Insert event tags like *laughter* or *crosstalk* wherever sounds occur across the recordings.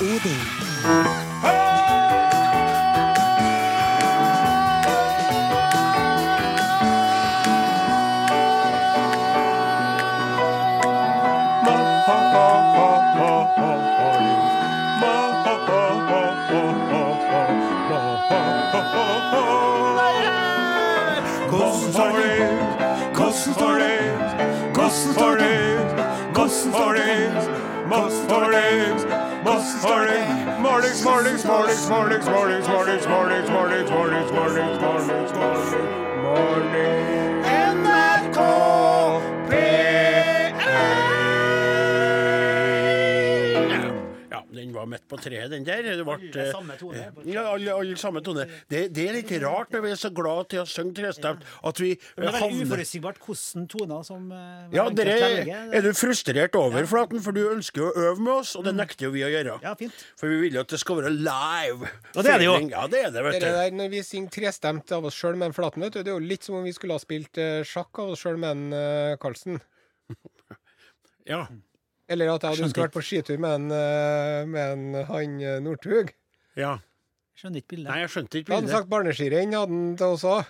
屋顶。Treet, den der. Det ble, Alle samme tone. Ja, alle, alle samme tone. Det, det er litt rart når vi er så glad til å synge trestemt, at vi Men det er uforutsigbart hvordan toner som eh, ja, dere. Er du frustrert over, Flaten? For du ønsker å øve med oss, og det nekter jo vi å gjøre. Ja, fint. For vi vil jo at det skal være live. Og det er det jo. Ja, det er det, vet Det du. der når vi synger trestemt av oss sjøl med en Flaten, vet du, det er jo litt som om vi skulle ha spilt eh, sjakk av oss sjøl med en eh, Karlsen. Ja. Eller at jeg hadde skulle vært på skitur med en, eh, med en han eh, Northug. ja. Skjønner ikke bildet. Nei, jeg skjønte Da ikke hadde han hadde sagt barneskirenn, hadde han til oss òg.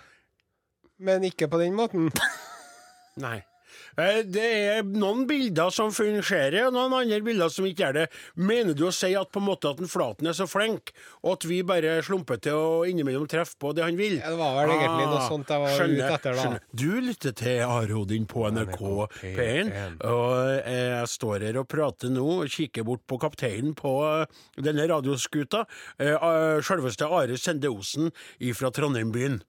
Men ikke på den måten. Nei. Eh, Det er noen bilder som fungerer, og noen andre bilder som ikke gjør det. Mener du å si at på en måte at en Flaten er så flink, og at vi bare slumper til å innimellom treffe på det han vil? Ja, det var vel egentlig noe sånt jeg var Ah, skjønner, ute etter, da. skjønner. Du lytter til Are Odin på NRK P1, og eh, jeg står her og prater nå og kikker bort på kapteinen på eh, denne radioskuta. Selveste Are Sende Osen fra Trondheim byen.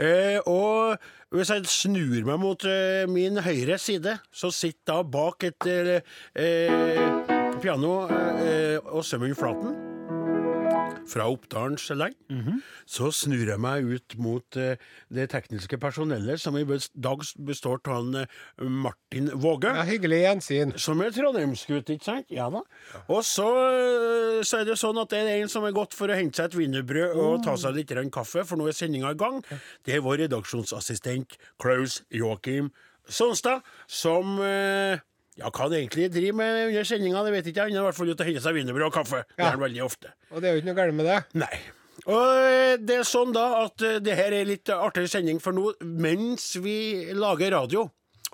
Eh, og hvis jeg snur meg mot eh, min høyre side, så sitter da bak et eh, eh, piano og Åsemund Flaten fra Oppdalens land. Mhm. Så snur jeg meg ut mot eh, det tekniske personellet, som i dag består av han, eh, Martin Våge. Ja, hyggelig gjensyn. Som er trondheimsgutt, ikke sant? Ja da. Og så, øh, så er det sånn at det er en som er gått for å hente seg et wienerbrød og ta seg litt kaffe, for nå er sendinga i gang. Det er vår redaksjonsassistent Klaus Joakim Sonstad, som ja, hva han egentlig driver med under sendinga, det vet ikke jeg. Han er i hvert fall ute og henter seg wienerbrød og kaffe. Det er han veldig ofte. Og det er jo ikke noe galt med det. Nei. Og øh, det er sånn da at øh, det her er litt artigere sending for nå, mens vi lager radio.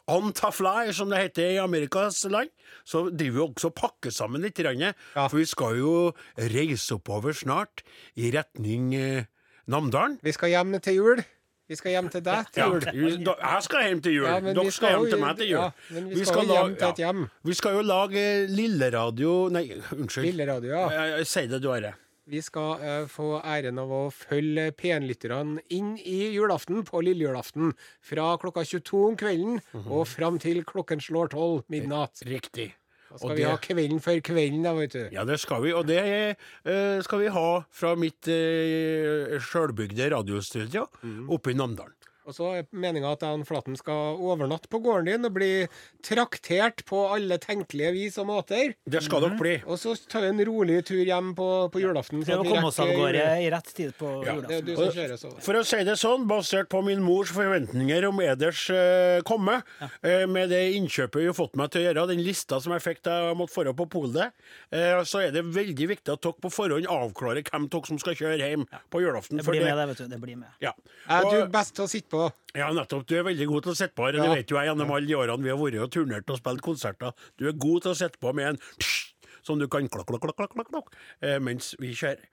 On ta fly, som det heter i Amerikas land, så driver vi også og pakker sammen litt. Ja. For vi skal jo reise oppover snart i retning eh, Namdalen. Vi skal hjem til jul. Vi skal hjem til deg til jul. Ja, jeg skal hjem til jul. Ja, Dere skal skal hjem til meg til jul. ja, men vi skal jo hjem til et hjem. Vi skal jo lage lilleradio Nei, unnskyld. Lilleradio, ja. Eh, Si det, du, Are. Vi skal uh, få æren av å følge P1-lytterne inn i julaften på lillejulaften. Fra klokka 22 om kvelden Mhm. og fram til klokken slår 12 midnatt. Riktig. Da skal Og vi det- ha kvelden før kvelden, da, vet du. Ja, det skal vi, og det eh, skal vi ha fra mitt uh, sjølbygde radiostudio oppe i Namdalen. Og så er meninga at han Flaten skal overnatte på gården din og bli traktert på alle tenkelige vis og måter. Det skal dere bli. Og så tar vi en rolig tur hjem på, på julaften. så Prøv at å komme oss av gårde i rett tid på Det er julaften. kjører. For å si det sånn, basert på min mors forventninger om eders uh, komme, eh, med det innkjøpet vi har fått meg til å gjøre, den lista som jeg fikk da jeg måtte dra på polet, uh, så er det veldig viktig at dere på forhånd avklarer hvem dere som skal kjøre hjem på julaften. Det blir med, det, vet du. Det blir med. Ja. Er du best til å sitte på? Ja, nettopp. Du er veldig god til å sitte på her. Det vet jo jeg gjennom alle de årene vi har vært og turnert og spilt konserter. Du er god til å sitte på med en som du kan klokk, klokk, klokk, klokk, klokk, eh, mens vi kjører.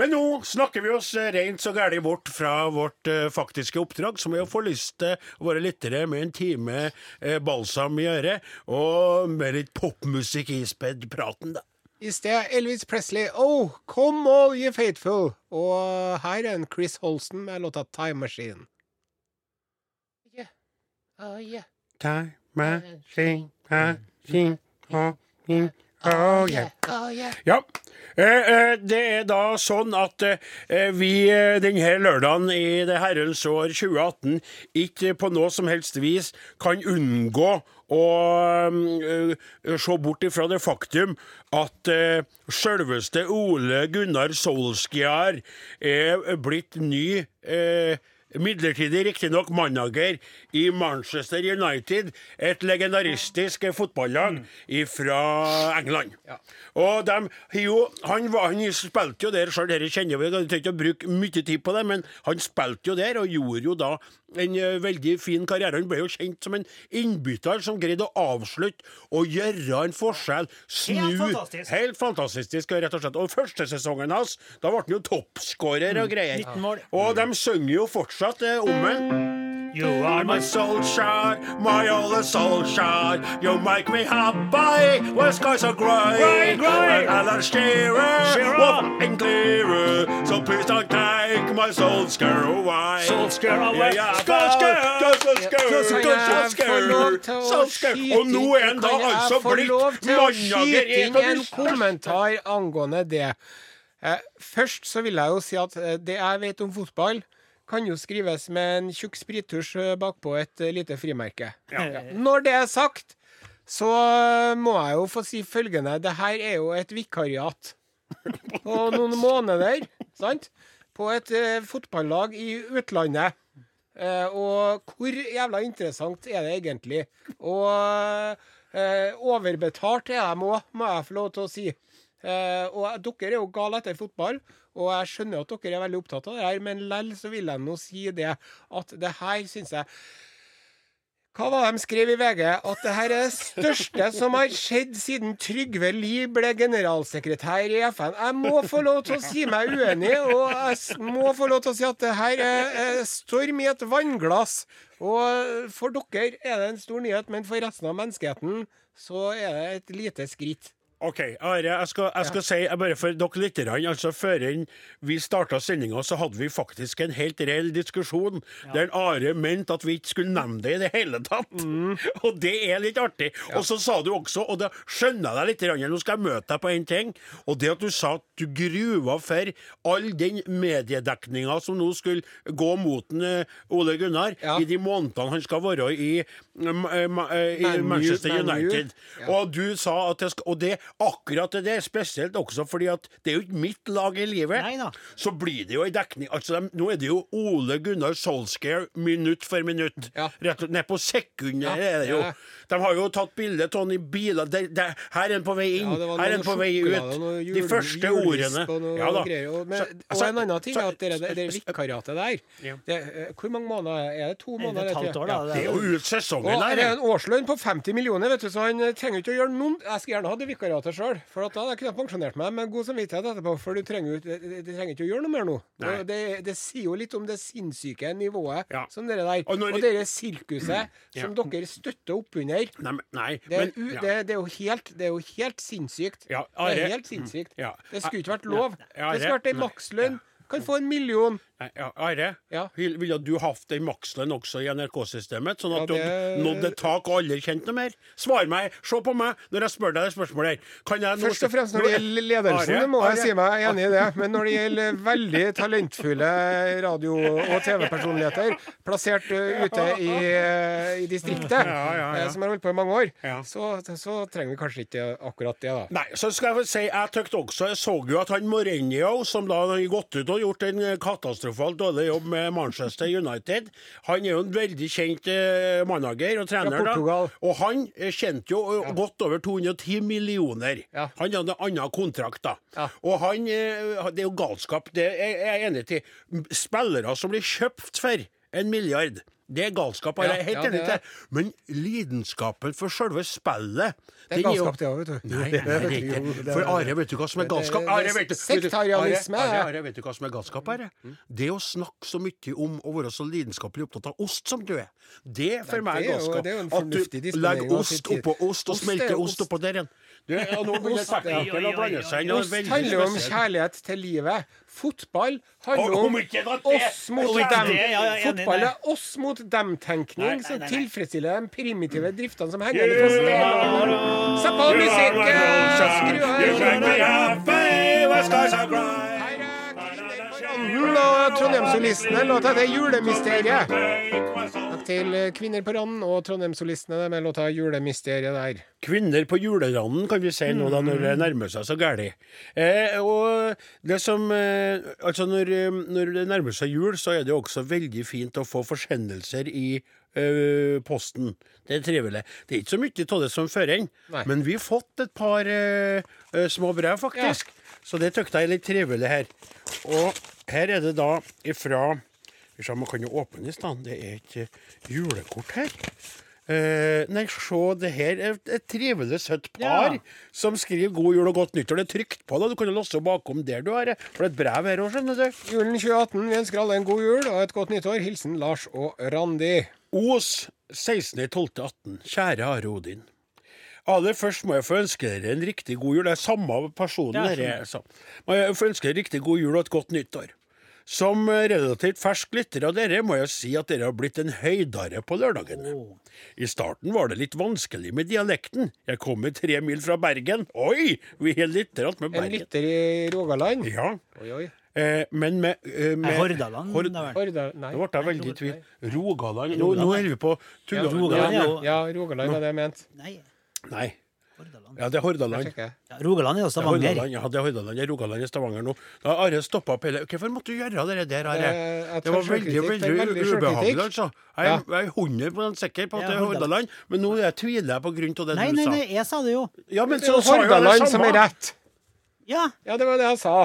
Men nå snakker vi oss eh, rent så gæli bort fra vårt eh, faktiske oppdrag, som er å til våre lyttere med en time balsam i øret, og med litt popmusikk ispedd praten, da. I sted Elvis Presley, Oh, Come All You Faithful. Og her er en Chris Holsten med låta Time Machine. Yeah. Oh, yeah. Time machine, machine, machine, oh yeah. Oh, yeah. Ja. Eh, eh, det er da sånn at eh, vi eh, denne lørdagen i det herrens år 2018 ikke på noe som helst vis kan unngå å eh, se bort ifra det faktum at eh, selveste Ole Gunnar Solskjær er blitt ny eh, midlertidig riktignok manager i Manchester United, et legendaristisk fotballag fra England. Og de, jo, han, var, han spilte jo der sjøl, dere kjenner vi, jeg trenger ikke å bruke mye tid på det, men han spilte jo der, og gjorde jo da en eh, veldig fin karriere. Han ble jo kjent som en innbytter som greide å avslutte og gjøre en forskjell. Snu Helt fantastisk. Helt fantastisk, rett og slett. Og første sesongen hans, da ble han jo toppskårer og greier. 19 mål. Og de synger jo fortsatt eh, om han. You are My soul shot, my old soul shot. You make me happy when skies are grey. Grey, grey. And I'm steerer, Steerer. and clearer. So please don't take my soul scare away. Soul scare away. Yeah, yeah. Soul scare. Soul scare. Få scare. Soul scare. Og nå er han da altså blitt manager i en kommentar angående det? Eh, først så vil jeg jo si at eh, det jeg vet om fotball, kan jo skrives med en tjukk sprittusj eh, bakpå et eh, lite frimerke. Ja. Når det er sagt, så eh, må jeg jo få si følgende. Det her er jo et vikariat *laughs* på noen måneder, sant? På et uh, fotballag i utlandet. Uh, og hvor jævla interessant er det egentlig? Og uh, overbetalt er de òg, må jeg få lov til å si. Og dere er jo gale etter fotball, og jeg skjønner at dere er veldig opptatt av det her, men lell så vil jeg nå si det at det her syns jeg hva var det de skrev i VG? At det her er det største som har skjedd siden Trygve Lie ble generalsekretær i FN. Jeg må få lov til å si meg uenig, og jeg må få lov til å si at det her er storm i et vannglass. Og for dere er det en stor nyhet, men for resten av menneskeheten så er det et lite skritt. OK, Are, jeg skal, jeg skal si jeg bare for dere lytterne, altså Før vi starta sendinga, så hadde vi faktisk en helt reell diskusjon der Are mente at vi ikke skulle nevne det i det hele tatt. *laughs* Og det er litt artig. Og så sa du også, og da skjønner jeg deg litt, rann, nå skal jeg møte deg på en ting, og det at du sa at du gruva for all den mediedekninga som nå skulle gå mot en, eh, Ole Gunnar Ja. i de månedene han skal være i, i, eh, eh, i Manchester Man U. United. Og du sa at jeg skal, Og det akkurat det der, spesielt også fordi at det er jo ikke mitt lag i livet. Nei. Så blir det jo ei dekning Altså, de, Nå er det jo Ole Gunnar Solskjær minutt for minutt. Ja. Rett og Ned på sekundet Ja, er det jo. ja. De har jo tatt bilde av han i biler. De, de, her er han på vei inn, Ja, her er han på vei ut. og De første ordene. Ja da. Og, men, Så- og en annen ting så- er at det, det, det vikariatet der Ja. det, eh, Hvor mange måneder er det? To Er måneder? det et halvt år, da? Det er jo ut sesongen Og det er en årslønn på 50 millioner, vet du, så han trenger ikke å gjøre noen Jeg skulle gjerne hatt det vikariatet sjøl, for at da hadde jeg kunnet pensjonert meg med god samvittighet etterpå. For du trenger, du trenger ikke å gjøre noe mer nå. Det, det, det sier jo litt om det sinnssyke nivået Ja. som dere der. Og Og, det sirkuset som dere støtter opp under. Nei, nei, Det er, men ja. det, det, er jo helt, det er jo helt sinnssykt. Ja, det er helt sinnssykt. Ja. Det skulle ikke vært lov. Det skulle vært ei makslønn. Kan få en million. Are, Ja. vil- ville du hatt en makslønn også i NRK-systemet, sånn at Ja, du det- nådde et tak og aldri kjente noe mer? Svar meg, se på meg når jeg spør deg det spørsmålet her. Kan jeg nå- Først og fremst når det gjelder ledelsen, Are, må Are. jeg si meg enig i det. Men når det gjelder veldig talentfulle radio- og TV-personligheter plassert eh, ute i, eh, i distriktet, Ja, eh, som har holdt på i mange år, så, så trenger vi kanskje ikke akkurat det, da. Nei, så skal jeg si, jeg tykte også, jeg så jo at han Mourinho, som da har gått ut og gjort en eh, katastrofalt dårlig jobb med Manchester United, han er jo en veldig kjent eh, manager og trener. ja, Da. Og han eh, tjente jo ja. godt over 210 millioner. Ja. Han hadde en annen kontrakt, da. Og han eh, Det er jo galskap, det er jeg enig til. Spillere som blir kjøpt for en milliard. Det er galskap. Jeg er helt enig til. Men lidenskapen for selve spillet Det er galskap, det òg, vet du. Nei, det er ikke. For Are, vet du hva som er galskap? Are, vet du, sektarianisme, Are. Are, Are, vet du hva som er galskap, Are? Det å snakke så mye om å være så lidenskapelig opptatt av ost som du er, det for meg er galskap. At du legger ost oppå ost og er smelter ost oppå der igjen. Ost, handler jo om kjærlighet til livet. Fotball handler om oss mot dem. Fotball er oss mot dem-tenkning som tilfredsstiller de primitive driftene som henger litt fast. Sett på musikken! Skru av! Trondheimssolistene. Låta heter 'Julemysteriet'. Til eh, Kvinner på randen og Trondheimssolistene med låta 'Julemysteriet' der. Kvinner på juleranden, kan vi si nå da, når det nærmer seg så gæli. Eh, og det som eh, Altså, når, eh, når det nærmer seg jul, så er det også veldig fint å få forsendelser i eh, posten. Det er trivelig. Det er ikke så mye av det som før enn, men vi har fått et par eh, små brev, faktisk. Så det tykte jeg er litt trivelig her. Og her er det da ifra Skal man kan jo åpne i stand. Det er et julekort her. Uh, nei, se, det her er et, trivelig, søtt par Ja. som skriver 'God jul og godt nyttår'. Det er trygt på, det. Du kan jo låse bakom der du har det. For det er et brev her òg, skjønner du. Julen 2018. Vi ønsker alle en god jul og et godt nyttår. Hilsen Lars og Randi. Os 16.12.18. Kjære Are Odin. Aller først må jeg få ønske dere en riktig god jul. Det er samme personen dere er. Må jeg få ønske dere en riktig god jul og et godt nyttår. Som relativt fersk lytter av dere må jeg si at dere har blitt en høydare på lørdagene. I starten var det litt vanskelig med dialekten. Jeg kommer tre mil fra Bergen. Oi, vi har lytter med med En lytter i Rogaland. Ja, Oi, oi. eh, men med, eh, med Hordaland. Hord- det er. Horda... Nei. Nå ble jeg veldig i tvil. Rogaland. Nå, holder er vi på Ja, tull... Rogaland, ja, ja. ja, Rogaland er det jeg mente. Nei, Nei. Hordaland. Ja, det er Hordaland. Ja, Rogaland er jo Det er Stavanger. Hordaland, ja, det er Hordaland. Det er Rogaland i Stavanger nå. Da har Are stoppa opp hele Hvorfor måtte du gjøre det der, Are? Det, Det var veldig, veldig, er veldig ubehagelig, altså. Jeg er, jeg er 100 sikker på at det er Hordaland, men nå er jeg tviler jeg på grunn av det Nei, du nei, sa. nei, nei, jeg sa det jo. Ja, men Det er så det Hordaland som er rett. Ja. Ja, det var det jeg sa.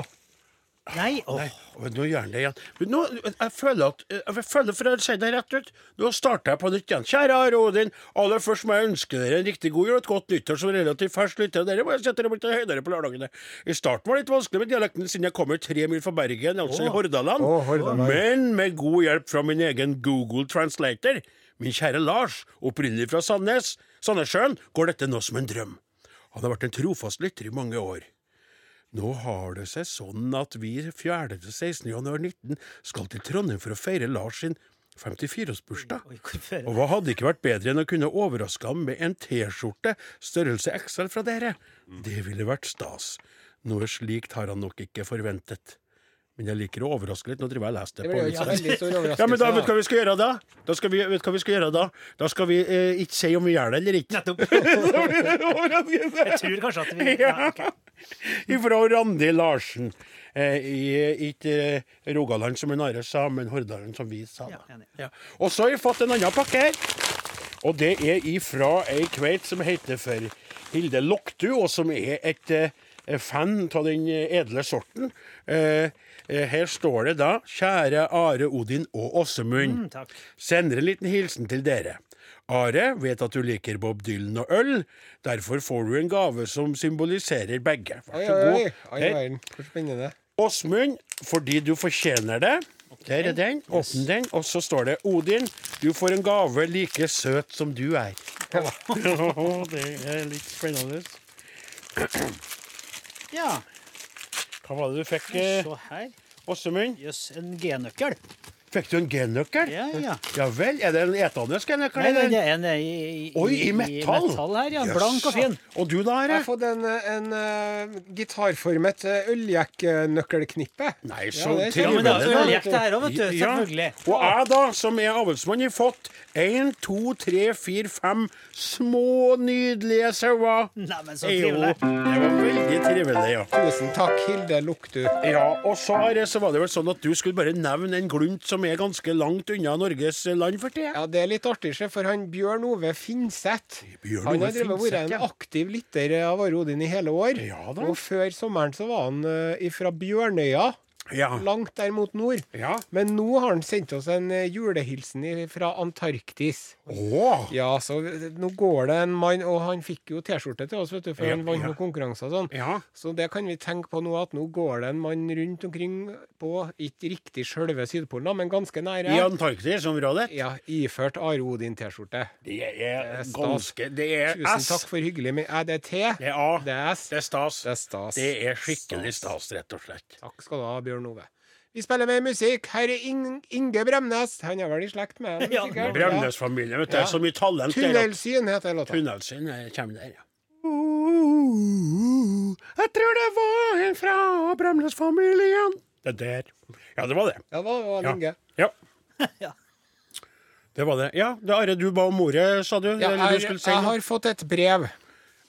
Nei. åh. Nei, nå gjør han det igjen. Nå, jeg føler at Jeg føler, for å si det rett ut, nå starter jeg på nytt igjen. Kjære Are Odin, aller først må jeg ønske dere en riktig god jul og et godt nyttår som relativt fersk lytter. Dere må jeg sette dere litt høydere på lørdagene. I starten var det litt vanskelig med dialekten siden jeg kommer tre mil fra Bergen, altså i Hordaland. Å, Hordaland. Men med god hjelp fra min egen Google Translator, min kjære Lars, opprinnelig fra Sandnes, Sandnessjøen, går dette nå som en drøm. Han har vært en trofast lytter i mange år. Nå har det seg sånn at vi 4. til 16. januar 19 skal til Trondheim for å feire Lars sin 54-årsbursdag. Og hva hadde ikke vært bedre enn å kunne overraske ham med en T-skjorte størrelse XL fra dere? Det ville vært stas. Noe slikt har han nok ikke forventet. Men jeg liker å overraske litt. Nå driver jeg og leser det Det på blir litt. *laughs* Ja, men da vet du hva vi skal gjøre da? Da skal vi, vet hva vi skal gjøre da? Da skal vi eh, ikke si om vi gjør det eller ikke. Nettopp. *laughs* Overraskelse. Jeg tror kanskje at vi *laughs* ja, okay. Ifra Randi Larsen. Eh, I ikke eh, Rogaland, som en Are sa, men Hordaland, som vi sa. Ja, Ja. Og så har vi fått en annen pakke her. Og det er ifra ei kveit som heter for Hilde Loktu, og som er et eh, fan av den edle sorten. Eh, eh, her står det da 'Kjære Are Odin og Åsemund'. Mm. Sender en liten hilsen til dere. Are vet at du liker Bob Dylan og øl. Derfor får du en gave som symboliserer begge. Vær så god. oi, oi. Oi. Hvor spennende. Åsmund, fordi du fortjener det. Der er den. Åpne den. Og så står det Odin, du får en gave like søt som du er. *laughs* det er litt spennende. *clears throat* Ja, Hva var det du fikk, se her. Åsemund? Jøss, en G-nøkkel. Fikk du en G-nøkkel? Ja, ja. Ja vel. Er det en etende G-nøkkel? Nei, det er en i, i, Oi, i metall. metall her, ja. Blank og fin. Og du da, Jeg har fått en, en uh, gitarformet uh, øljekknøkkelknippe. Nei, så ja, er Ja, men det er øljekk det her òg, vet du. Ja. Og jeg, da, som er avlsmann, har fått én, to, tre, fire, fem små, nydelige sauer. Nei, men så trivelig. det var veldig trivelig, ja. Tusen takk, Hilde Luktu. Ja, og så, Herre, så var det vel sånn at du skulle bare nevne en glunt som er ganske langt unna Norges land for tida. Ja, Det er litt artig, for han Bjørn Ove Finseth Bjørn Han har drevet vært en ja. aktiv lytter av Are Odin i hele år. Ja da. Og før sommeren så var han uh, fra Bjørnøya, Ja. langt der mot nord. Ja. Men nå har han sendt oss en eh, julehilsen fra Antarktis. Oh. Ja, så nå går det en mann Og han fikk jo T-skjorte til oss, vet du, for Ja, han vant noen konkurranser og sånn. Ja. Så det kan vi tenke på nå, at nå går det en mann rundt omkring på ikke riktig sjølve Sydpolen, men ganske nære. I Antarktisområdet. Ja, iført Are Odin-T-skjorte. Det er ganske Det er Tusen takk for hyggelig. Men er det T? Det er A. Det er S. Det er stas. Det er stas. Det er skikkelig stas, rett og slett. Takk skal du ha, Bjørn Ove. Vi spiller mer musikk. Her er Ing Inge Bremnes. Han er vel i slekt med? Ja? Bremnes-familien, vet du. Ja. Så mye talent Tunnelsyn heter låta. Tunnelsyn eh, kommer der, ja. Jeg tror det var en fra Bremnes-familien. Det der. Ja, det var det. Ja, det var, det var Ja. lenge. Ja. *laughs* Ja. Det var det. Ja, det Are, du ba om ordet, sa du? Ja, jeg, si jeg har fått et brev.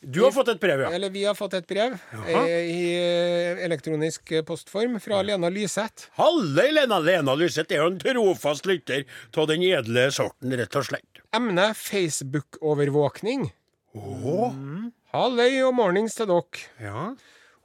Du har fått et brev, ja. Eller vi har fått et brev Jaha. eh, i eh, elektronisk postform fra Lena Lyseth. Halløy, Lena Lena Lyseth er jo en trofast lytter av den edle sorten, rett og slett. Emne Facebook-overvåkning. Å, Halløy og mornings til dere. ja.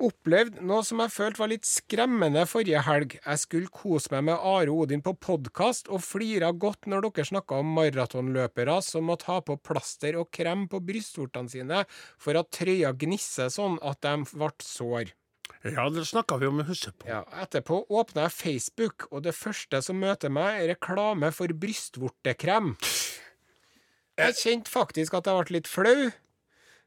Opplevd noe som jeg følte var litt skremmende forrige helg. Jeg skulle kose meg med Are Odin på podkast, og flira godt når dere snakka om maratonløpere som må ta på plaster og krem på brystvortene sine for at trøya gnisser sånn at de ble sår. Ja, det snakka vi om, husk på. Ja, etterpå åpna jeg Facebook, og det første som møter meg, er reklame for brystvortekrem. Jeg kjente faktisk at jeg ble litt flau,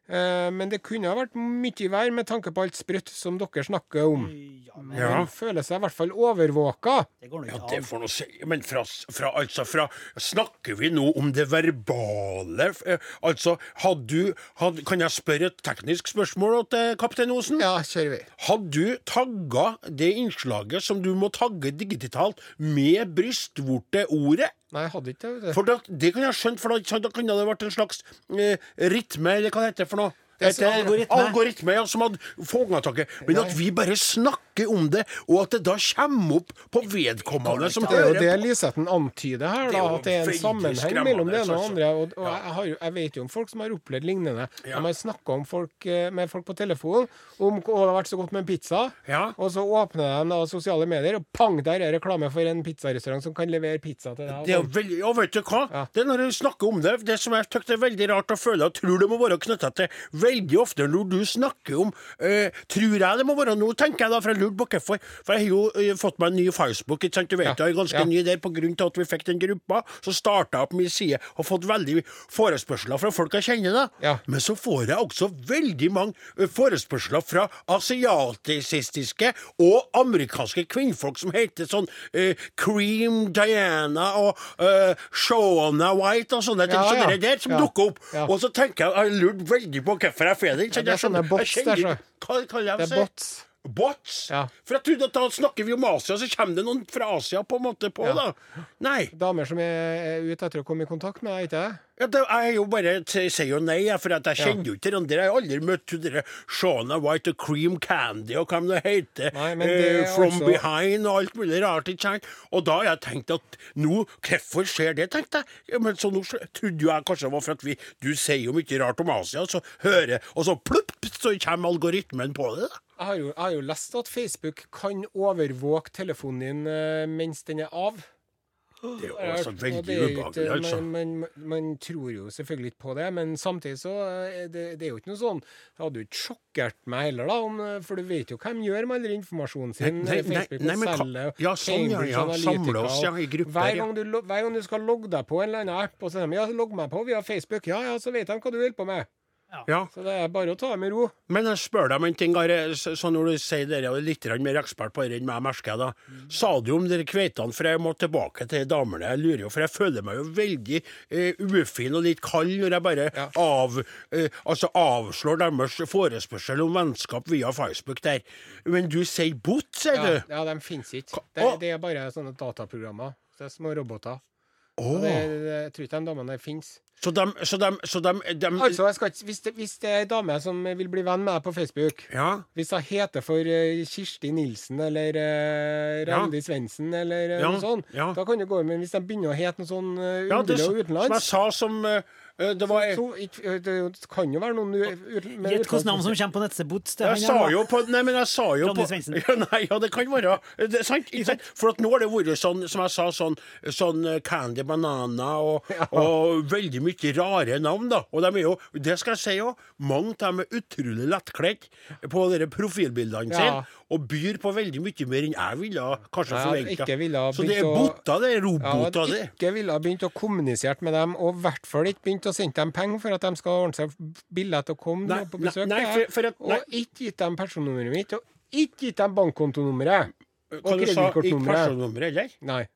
men det kunne ha vært mye verre med tanke på alt sprøtt som dere snakker om. Ja, men Ja. Føler seg i hvert fall overvåka. det går nå Ja, ikke det an. får noe si. Men fra, fra, altså, fra Snakker vi nå om det verbale? Eh, Altså, hadde du hadde, Kan jeg spørre et teknisk spørsmål til kaptein Osen? Ja, kjører vi. Hadde du tagga det innslaget som du må tagge digitalt, med brystvorteordet? Nei, jeg hadde ikke det. For da, det kan jeg skjønt, for da, da kunne det vært en slags eh, rytme, eller hva det heter for noe. Heter- algoritme. algoritme ja, som hadde fanga taket. Men at vi bare snakker om det, og at det da kommer opp på vedkommende som Det er jo det på. Lisetten antyder her, da, at det er en sammenheng mellom det ene og altså. andre. Og, og jeg, har jeg vet jo om folk som har opplevd lignende. De har snakka om folk, eh, med folk på telefon om å, det har vært så godt med en pizza, Ja. og så åpner de da sosiale medier, og pang, der er reklame for en pizzarestaurant som kan levere pizza til deg. og Det er sånn. veldig, og vet du hva? Det er når du snakker om det, det som jeg syns er veldig rart å føle, og tror det må være knytta til veldig ofte når du snakker om eh, Tror jeg det må være nå, tenker jeg da, for jeg lurte på hvorfor. For jeg har jo eh, fått meg en ny Facebook, ikke sant, du vet Ja. jeg er ganske Ja. ny der til at vi fikk den gruppa. Så starta jeg på min side og fått veldig forespørsler fra folk jeg kjenner, da. Ja. Men så får jeg også veldig mange eh, forespørsler fra asiatisistiske og amerikanske kvinnfolk som heter sånn eh, Cream Diana og eh, Shona White og sånne ting ja. det der som dukker opp. Og så tenker jeg, jeg lurte veldig på hvorfor jeg får det. Ja, det er sånne bots jeg kjenner der, så. Hva kaller jeg Det det? er bots. Bots? Ja. For jeg trodde at da snakker vi om Asia, så kommer det noen fra Asia på en måte på, Ja. da. Nei. Damer som er er ute etter å komme i kontakt med deg, ikke det? Ja, det, jeg jo bare sier jo nei, for at jeg kjenner jo ikke de andre. Jeg har aldri møtt dere Shauna White og Cream Candy og hva de heter. Nei, det eh, From også... Behind og alt mulig rart. ikke sant? Og da har jeg tenkt at nå Hvorfor skjer det, tenkte jeg. Men så nå trodde jo jeg kanskje det var for at vi Du sier jo mye rart om Asia, så hører Og så plupp, så kommer algoritmen på det. da. Jeg har, jo, jeg har jo lest at Facebook kan overvåke telefonen din eh, mens den er av. Det er jo også altså veldig ubehagelig, altså. Man, man, man tror jo selvfølgelig ikke på det, men samtidig så er det, det er jo ikke noe sånn Det hadde jo ikke sjokkert meg heller, da, om, for du vet jo hva de gjør med all den informasjonen sin. Nei, nei, Facebook nei, men selger ja, sånn, ja, ja, samle oss, ja, i grupper, Hver gang, du, hver gang du skal logge deg på en eller annen app, og så sier de ja, logg meg på via Facebook, ja ja, så vet de hva du holder på med. Ja. Så det er bare å ta det med ro. Men jeg spør deg om en ting. Så når du sier dere er litt mer ekspert på det enn meg, merker jeg da. Sa du om dere kveitene, for jeg må tilbake til damene. Jeg lurer jo, for jeg føler meg jo veldig eh, ufin og litt kald når jeg bare Ja. av, eh, altså avslår deres forespørsel om vennskap via Facebook der. Men du sier bot, sier Ja, du? ja de finnes ikke. Det, det er bare sånne dataprogrammer. Det er små roboter. Det, jeg tror ikke de damene der fins. Så de, så de, så de, de Altså, skal hvis, det, hvis det er ei dame som vil bli venn med deg på Facebook Ja. Hvis hun heter for uh, Kirsti Nilsen eller uh, Ja. Randi Svendsen eller eh, Ja, noe sånt, ja. da kan det gå. Men hvis de begynner å hete noe sånn uh, ja underlig og som jeg sa som Det var så, så, eh, Det kan jo være noen Gjett hvilket navn som kommer på nettsebot. Jeg sa jo på Nei, men jeg sa jo på *laughs* ja, Nei, ja, det kan være. Det er sant, ikke sant? For at nå har det vært sånn, som jeg sa, sånn, sånn eh, Candy Banana og, *laughs* og veldig mye rare navn, da. Og de er jo, det skal jeg si òg, mange av dem er utrolig lettkledt på dere profilbildene Ja. sine. Og byr på veldig mye mer enn jeg ville kanskje forventa. Så det er botter, det er Ja, roboter, det. ikke ville ha begynt å kommunisere med dem, og i hvert fall ikke begynt å sende dem penger for at de skal ordne seg billett og komme Nei, på besøk. nei, nei, for- for at- nei. og ikke gitt dem personnummeret mitt, og ikke gitt dem bankkontonummeret. Og du sa, ikke kredittkortnummeret. personnummeret, eller? Nei.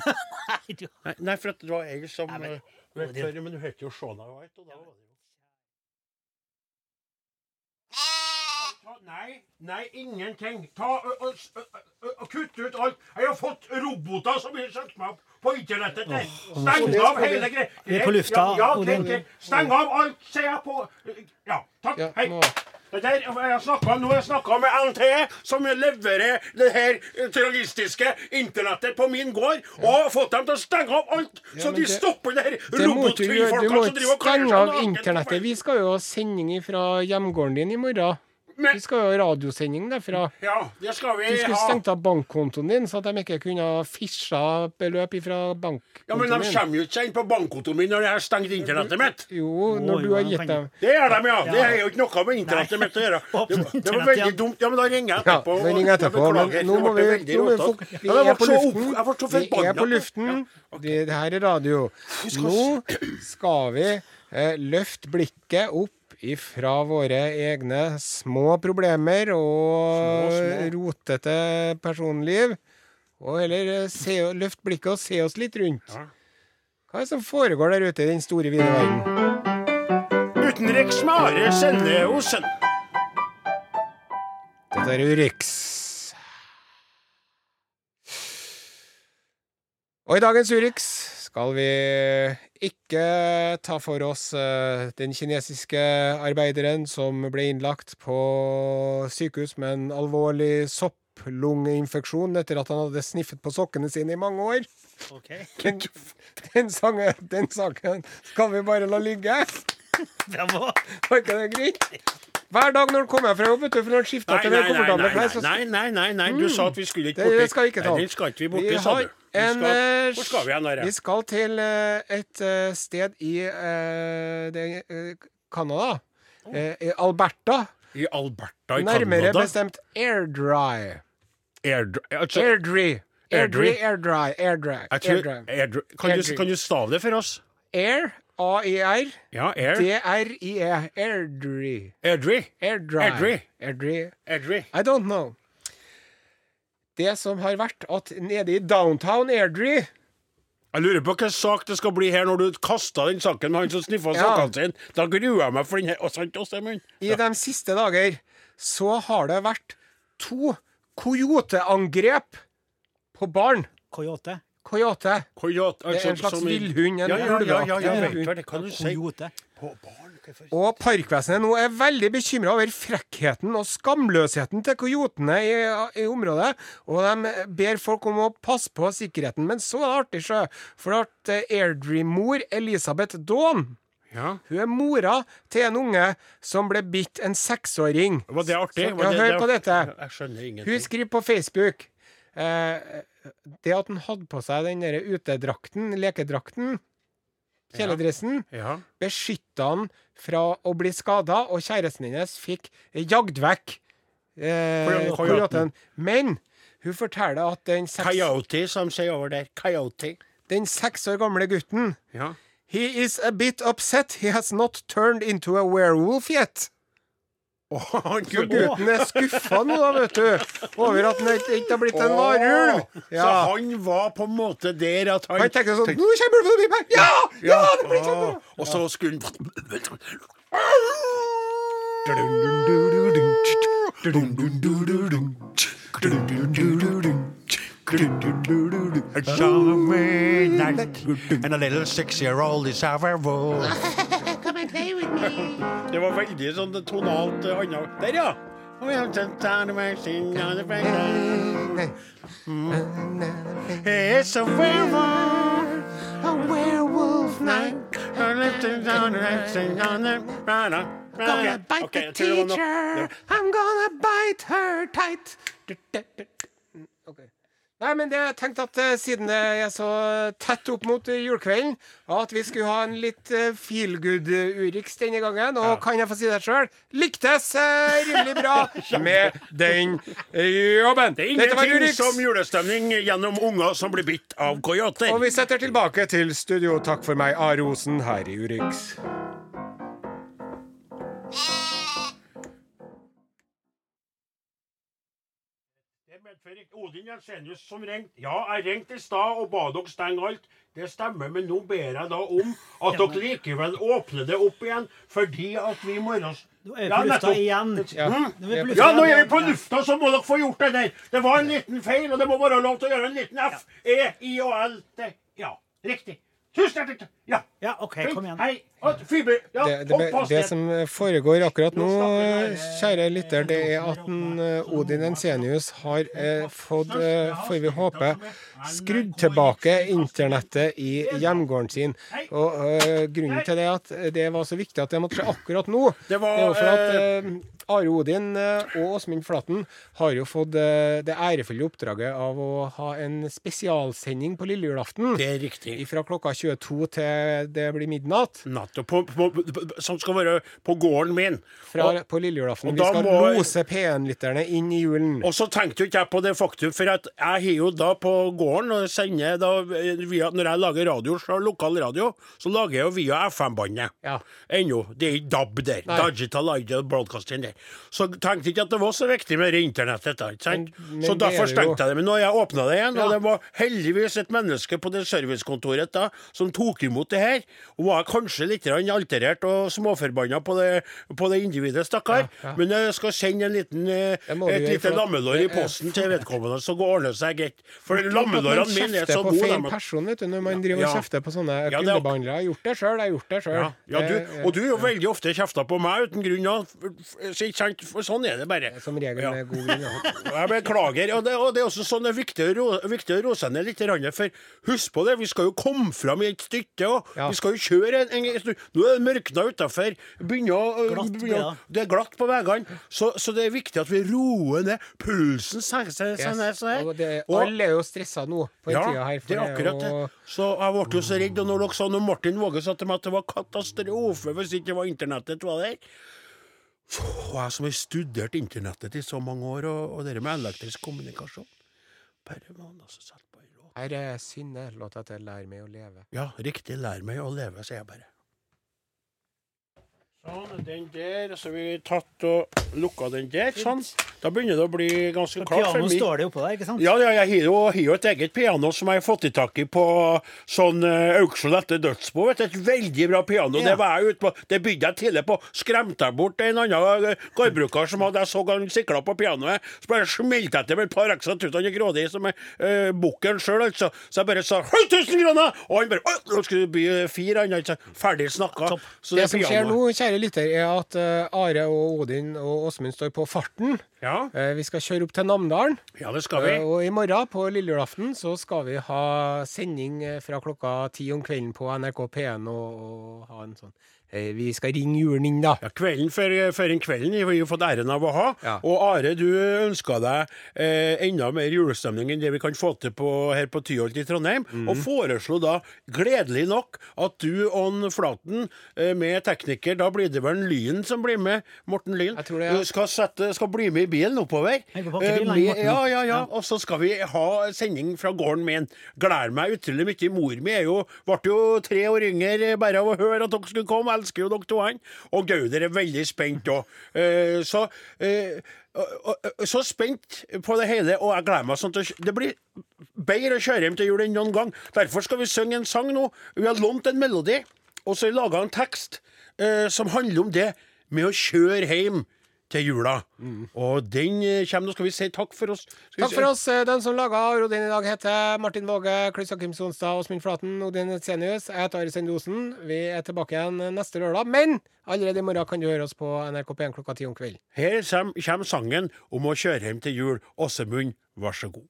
*laughs* Nei, Nei, nei, for at det var jeg som men- eh, vet du, Men du heter jo Shona White, og da var det jo Ta, Nei, nei, ingenting. Ta og, og, og, ø, Kutt ut alt. Jeg har fått roboter som har søkt meg opp på internettet. Oh, Steng av hele greia. Vi er på lufta, Ja, ja. Steng av alt, sier jeg på Ja, takk. Ja, Hei. Det der, jeg snakket, nå har jeg snakka med NTE, som leverer det her terroristiske internettet på min gård, og har fått dem til å stenge av alt, så de det- stopper det her må du, du må som driver ikke og kler stenge seg av naken internettet. Vi skal jo ha sending fra hjemgården din i morgen. Men- Vi skal jo ha radiosending derfra. Ja, det skal vi ha. Du skulle ha. stengt av bankkontoen din, så at de ikke kunne fisja beløp fra bankkontoen Ja, Men de kommer jo ikke inn på bankkontoen min når jeg har stengt internettet mitt. Jo, når du har gitt dem Det gjør de, ja. Det er jo ikke noe med internettet mitt å gjøre. Det, det var veldig dumt. Ja, men da ringer jeg etterpå. Ja, ringer etterpå, men nå må vi, nå må vi, vi er på luften. Vi er på luften. Det det her er radio. Nå skal vi eh, løfte blikket opp ifra våre egne små problemer og Små, rotete personliv. Og heller løft se, løfte blikket og se oss litt rundt. Ja. Hva er det som foregår der ute i den store, vide verden? Utenriks Mare Are Osen. Dette er Urix. Og i dagens Urix skal vi ikke ta for oss eh, den kinesiske arbeideren som ble innlagt på sykehus med en alvorlig sopplungeinfeksjon etter at han hadde sniffet på sokkene sine i mange år. Ok. *laughs* Den, den, sangen, den saken skal vi bare la ligge. Bravo. Var ikke det greit? Hver dag når han kommer fra jobb, vet du, for når han skifter til den komfortable klær, så nei, nei, nei, nei, du sa at vi skulle ikke Det borti. skal vi ikke ta. Den skal ikke vi borti, sa du. En, skal, eh, hvor skal vi hen, Are? Vi skal til eh, et eh, sted i uh, det, Canada. Eh, i Alberta. I Alberta i Nærmere Canada? bestemt Airdry. Airdry. Altså, Airdry. Airdry, airdry, airdry. airdry. airdry. Kan, du, kan du stave det for oss? Air, A-I-R, Ja, air. D-R-I-E, airdry. Airdry. Airdry. Airdry. Airdrie. I don't know. Det som har vært at nede i downtown Airdrie Jeg lurer på hvilken sak det skal bli her når du kasta den saken med han som sniffa Ja. sokkene sine. Da gruer jeg meg for den her. Og sant, Åstemund? I de siste dager så har det vært to coyoteangrep på barn. Coyote. Coyote. Coyote, Det er en slags villhund, en ja, ja, ja, ja, ja, ja, ja, ja, du ja, det Og Parkvesenet nå er veldig bekymra over frekkheten og skamløsheten til coyotene i, i området. Og de ber folk om å passe på sikkerheten. Men så er det artig, sjø. For at eh, Airdrie-mor Elisabeth Dawn Ja. hun er mora til en unge som ble bitt en seksåring. Var det artig? Så- ja, det, hør på dette. *laughs* Jeg skjønner ingenting. Hun skriver på Facebook eh, Det at han hadde på seg den der utedrakten, lekedrakten, kjeledressen, Ja. beskytta han fra å bli skada, og kjæresten hennes fikk jagd vekk eh, Coyoten. Men hun forteller at den seks, Coyote, som sier over der. Coyote. den seks år gamle gutten Ja. He is a bit upset he has not turned into a werewolf yet. Så gutten. er skuffa nå, da, vet du, over at han ikke har blitt en varulv. Så Ja. han var på en måte der at han Han tenkte sånn Nå kommer det forbi meg! Ja! Ja, det blir kjempebra! Ah, Og så skulle han A summer night And a little six-year-old is our world Det var veldig sånn tonalt eh, annet. Der, ja! It's a werewolf A werewolf night Gonna bite Ok, the jeg tror det var nok. teacher I'm gonna bite her tight. Nei, men det, jeg tenkte at eh, siden det er så tett opp mot eh, julekvelden, at vi skulle ha en litt uh, feel good-Urix denne gangen. Og kan jeg få si det sjøl? Liktes eh, rimelig bra *laughs* med den eh, jobben. Det er ingenting som julestemning gjennom unger som blir bitt av coyoter. Og vi setter tilbake til studio. Takk for meg, Are Osen, her i Urix. Ikke Odin Jensenius som ringte. Ja, jeg ringte i stad og ba dere stenge alt. Det stemmer, men nå ber jeg da om at dere likevel åpner det opp igjen, fordi at vi i morgen Nå er vi Ja, på lufta igjen. Ja. Nå vi på Ja, nå er vi på lufta, så må dere få gjort det der. Det var en liten feil, og det må være lov til å gjøre en liten F. E, I og L. Ja, riktig. Tusen hjertelig takk. Ja. Ja, OK, kom igjen. Hei. Og Ja, Det, det, det som foregår akkurat nå, kjære lytter, det er at en, eh, Odin Ensenius har eh, fått, eh, får vi håpe, skrudd tilbake internettet i hjemgården sin. Og eh, Grunnen til det at det var så viktig at det måtte skje akkurat nå. Det var, er jo for at eh, Are Odin eh, og Åsmund Flaten har jo fått eh, det ærefulle oppdraget av å ha en spesialsending på lille julaften. Det er riktig. Fra klokka 22 til det blir midnatt. Natt på, på, på, som skal være på gården min. Fra, Og- på lille julaften. Vi skal må- lose P1-lytterne inn i julen. Og så tenkte jo ikke jeg på det faktum, for jeg har jo da på gården og sender da via, Når jeg lager radio, så lokal radio, så lager jeg jo via FM-båndet. Ja. Ennå. Det er ikke DAB der. Nei. Digital Ideal Broadcasting der. Så tenkte ikke at det var så viktig med internettet. ikke sant? Men- men så er derfor stengte jeg det. Men nå har jeg åpna det igjen, og det var heldigvis et menneske på det servicekontoret da, som tok imot det her. Og var kanskje litt alterert og småforbanna på det, på det individet, stakkar. Ja, ja. Men jeg skal sende en liten, eh, Det et lite lammelår i posten til vedkommende, så går ordner seg greit. For lammelårene mine er kjefter så på feil person vet du, når man driver og kjefter på sånne er- kundebehandlere. Jeg har gjort det sjøl, jeg har gjort det sjøl. Ja, ja, og du er jo veldig ofte kjefta på meg uten grunn. For sånn er det bare. Som regel med god grunn. *laughs* Jeg beklager. Og det, og det er også sånn det er viktig å, rose ned litt. For husk på det, vi skal jo komme fram i et stykke òg. Ja. Vi skal jo kjøre en, en, stund. Nå er det mørkna utafor. Ja. Det er glatt på veiene. Så, så det er viktig at vi roer ned pulsen. senker seg Yes. sånn her, sånn. Og det, Og- alle er jo stressa nå på ja, tida her. det er akkurat det. Og... Så jeg ble jo så redd. Og når dere sa når Martin Våge sa til meg at det var katastrofe hvis ikke det var internettet var der Og jeg som har studert internettet i så mange år, og, og det med elektrisk kommunikasjon Bare man altså låt. Her er Synne, låta til 'Lær meg å leve'. Ja, riktig. Lær meg å leve, sier jeg bare. Sånn, den der. Så vi tatt og lukka den der. Sånn. Da begynner det å bli ganske klart Piano min... står det oppå der, ikke sant? Ja, ja, jeg har jo, jo et eget piano som jeg har fått i tak i på sånn uh, auksjon etter dødsbo. vet du. Et veldig bra piano. Ja. Det var jeg ute på, det bygde jeg tidlig på. Skremte jeg bort en annen uh, gårdbruker som hadde jeg så gang sikla på pianoet. Så bare smelte jeg til med et par ekstra tusen. Er grådig som er uh, bukken sjøl, altså. Så jeg bare sa 1000 kroner! Og han bare Nå skal det bli fire, han ikke ferdig snakka. Så Det det som skjer nå, kjære lytter, er at uh, Are og Odin og Åsmund står på farten. Ja, Eh, vi skal kjøre opp til Namdalen. ja, det skal vi. Eh, og i morgen, på lille julaften, så skal vi ha sending eh, fra klokka ti om kvelden på NRK P1 og, og ha en sånn Vi skal ringe julen inn, da. Ja, Kvelden før, før en kvelden har vi jo fått æren av å ha. Ja. Og Are, du ønska deg eh, enda mer julestemning enn det vi kan få til på, her på Tyholt i Trondheim. mm. Og foreslo da, gledelig nok, at du og Flaten eh, med tekniker Da blir det vel Lyn som blir med, Morten Lyn, Jeg tror det, ja. eh, skal, sette, skal bli med i bilen oppover. Bilen, Eh, med- ja, ja, ja. Og så skal vi ha sending fra gården min. Gleder meg utrolig mye. Mor mi er jo, ble jo tre år yngre bare av å høre at dere skulle komme. Elsker jo dere to. han. Og Gauder er veldig spent òg. så uh, og- og- og- så spent på det hele, og jeg gleder meg sånn til Det blir bedre å kjøre hjem til jul enn noen gang. Derfor skal vi synge en sang nå. Vi har lånt en melodi, og så har vi laga en tekst eh, som handler om det med å kjøre hjem til jula. Og den eh, kommer Nå skal vi si takk for oss. Skal Takk for oss. Eh, Den som laga Rodin i dag, heter Martin Våge, Klyssa Jakim Sonstad, Åsmund Flaten, Odin Etsenius. Jeg heter Ari Sendosen. Vi er tilbake igjen neste lørdag. Men allerede i morgen kan du høre oss på NRK P1 klokka ti om kvelden. Her kommer sangen om å kjøre hjem til jul. Åsemund, vær så god.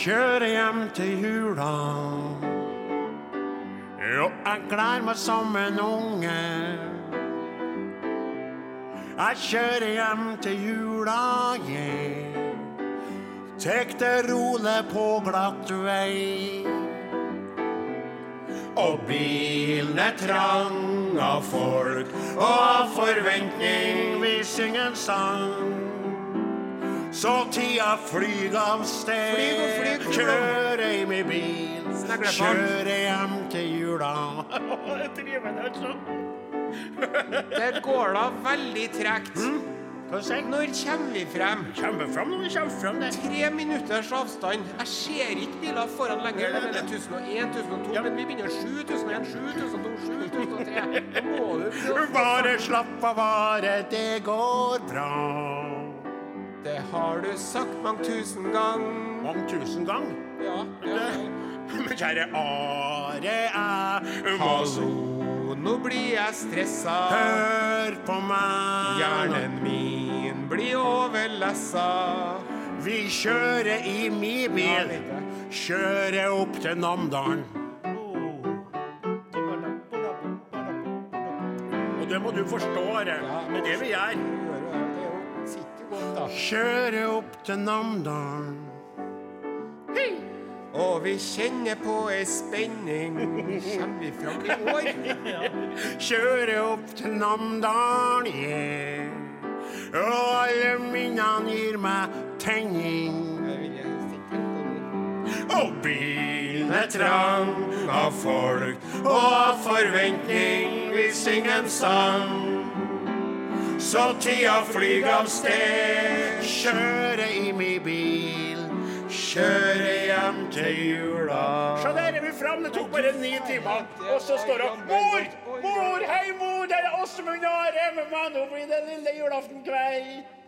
Kjøre hjem til jula. Jo, jeg gleder meg som en unge. Jeg kjører hjem til jula, yeah. Tek det rolig på glatt vei. Og bilen er trang av folk, og av forventning vi synger en sang. Så tida flyg av sted. Flyg og flyg, flyg. Kjøre hjem i bil. Kjører Kjøre hjem til jula. *laughs* Altså. *laughs* Der går det veldig tregt. Hva? Når kommer vi frem? Kommer frem når vi kommer frem det. Tre minutters avstand. Jeg ser ikke biler foran lenger. Det er 1001, 1002, Ja. men vi begynner 7001, 7002, 7003. Nå må du prøve. Bare slapp av, bare. Det går bra. Det har du sagt mange tusen gang. Mange tusen gang. Ja, det *laughs* Men kjære Are, æ Hallo, nå blir jeg stressa. Hør på meg. Hjernen min blir overlessa. Vi kjører i mi bil. Kjører opp til Namdalen. Og det må du forstå, Are. Det er det vi gjør. Kjører opp til Namdalen. Og vi kjenner på ei spenning. Kommer vi fram i år? *laughs* Kjører opp til Namdalen, yeah. Og alle minnene gir meg tenning. Og bilen er trang av folk og av forventning. Vi synger en sang. Så tida flyr av sted. Kjøre i mi bil. kjøre hjem til jula. Se der er vi framme. Det tok bare ni timer. Og så står hun Mor! Mor! Hei, mor! Det er Åsmund Are med meg. Nå blir det lille julaftenkveld.